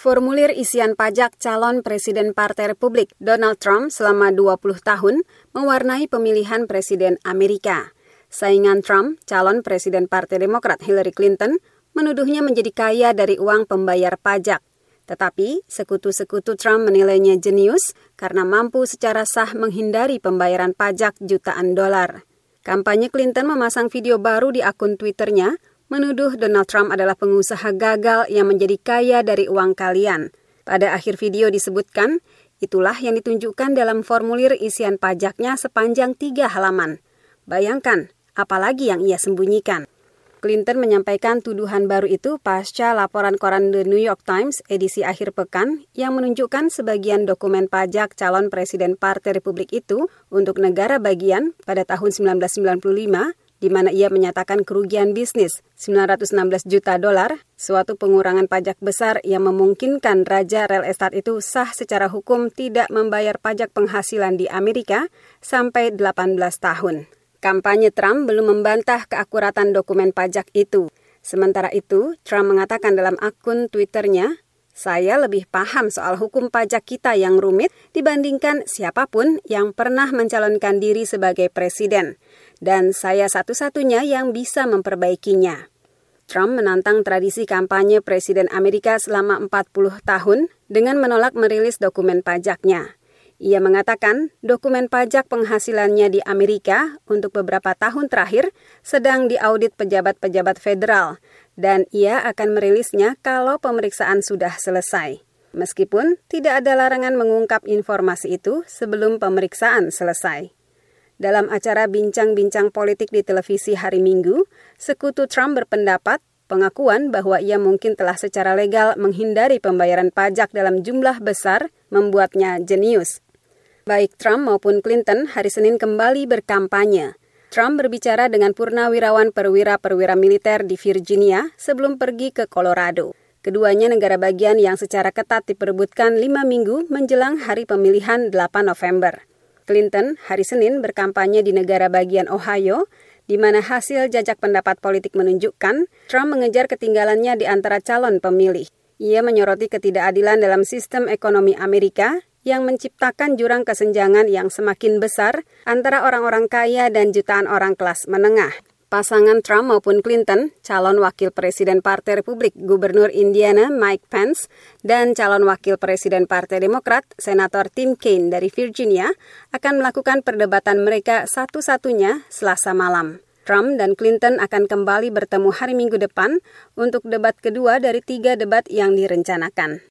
Formulir isian pajak calon Presiden Partai Republik Donald Trump selama 20 tahun mewarnai pemilihan Presiden Amerika. Saingan Trump, calon Presiden Partai Demokrat Hillary Clinton, menuduhnya menjadi kaya dari uang pembayar pajak. Tetapi, sekutu-sekutu Trump menilainya jenius karena mampu secara sah menghindari pembayaran pajak jutaan dolar. Kampanye Clinton memasang video baru di akun Twitternya menuduh Donald Trump adalah pengusaha gagal yang menjadi kaya dari uang kalian. Pada akhir video disebutkan, itulah yang ditunjukkan dalam formulir isian pajaknya sepanjang tiga halaman. Bayangkan, apalagi yang ia sembunyikan. Clinton menyampaikan tuduhan baru itu pasca laporan koran The New York Times edisi akhir pekan yang menunjukkan sebagian dokumen pajak calon presiden Partai Republik itu untuk negara bagian pada tahun 1995 di mana ia menyatakan kerugian bisnis 916 juta dolar, suatu pengurangan pajak besar yang memungkinkan raja real estate itu sah secara hukum tidak membayar pajak penghasilan di Amerika sampai 18 tahun. Kampanye Trump belum membantah keakuratan dokumen pajak itu. Sementara itu, Trump mengatakan dalam akun Twitternya, saya lebih paham soal hukum pajak kita yang rumit dibandingkan siapa pun yang pernah mencalonkan diri sebagai presiden dan saya satu-satunya yang bisa memperbaikinya. Trump menantang tradisi kampanye Presiden Amerika selama 40 tahun dengan menolak merilis dokumen pajaknya. Ia mengatakan dokumen pajak penghasilannya di Amerika untuk beberapa tahun terakhir sedang diaudit pejabat-pejabat federal dan ia akan merilisnya kalau pemeriksaan sudah selesai. Meskipun tidak ada larangan mengungkap informasi itu sebelum pemeriksaan selesai. Dalam acara bincang-bincang politik di televisi hari Minggu, sekutu Trump berpendapat pengakuan bahwa ia mungkin telah secara legal menghindari pembayaran pajak dalam jumlah besar membuatnya jenius. Baik Trump maupun Clinton hari Senin kembali berkampanye. Trump berbicara dengan purnawirawan perwira-perwira militer di Virginia sebelum pergi ke Colorado. Keduanya negara bagian yang secara ketat diperebutkan lima minggu menjelang hari pemilihan 8 November. Clinton hari Senin berkampanye di negara bagian Ohio, di mana hasil jajak pendapat politik menunjukkan Trump mengejar ketinggalannya di antara calon pemilih. Ia menyoroti ketidakadilan dalam sistem ekonomi Amerika yang menciptakan jurang kesenjangan yang semakin besar antara orang-orang kaya dan jutaan orang kelas menengah. Pasangan Trump maupun Clinton, calon wakil presiden Partai Republik Gubernur Indiana Mike Pence, dan calon wakil presiden Partai Demokrat Senator Tim Kaine dari Virginia akan melakukan perdebatan mereka satu-satunya selasa malam. Trump dan Clinton akan kembali bertemu hari Minggu depan untuk debat kedua dari tiga debat yang direncanakan.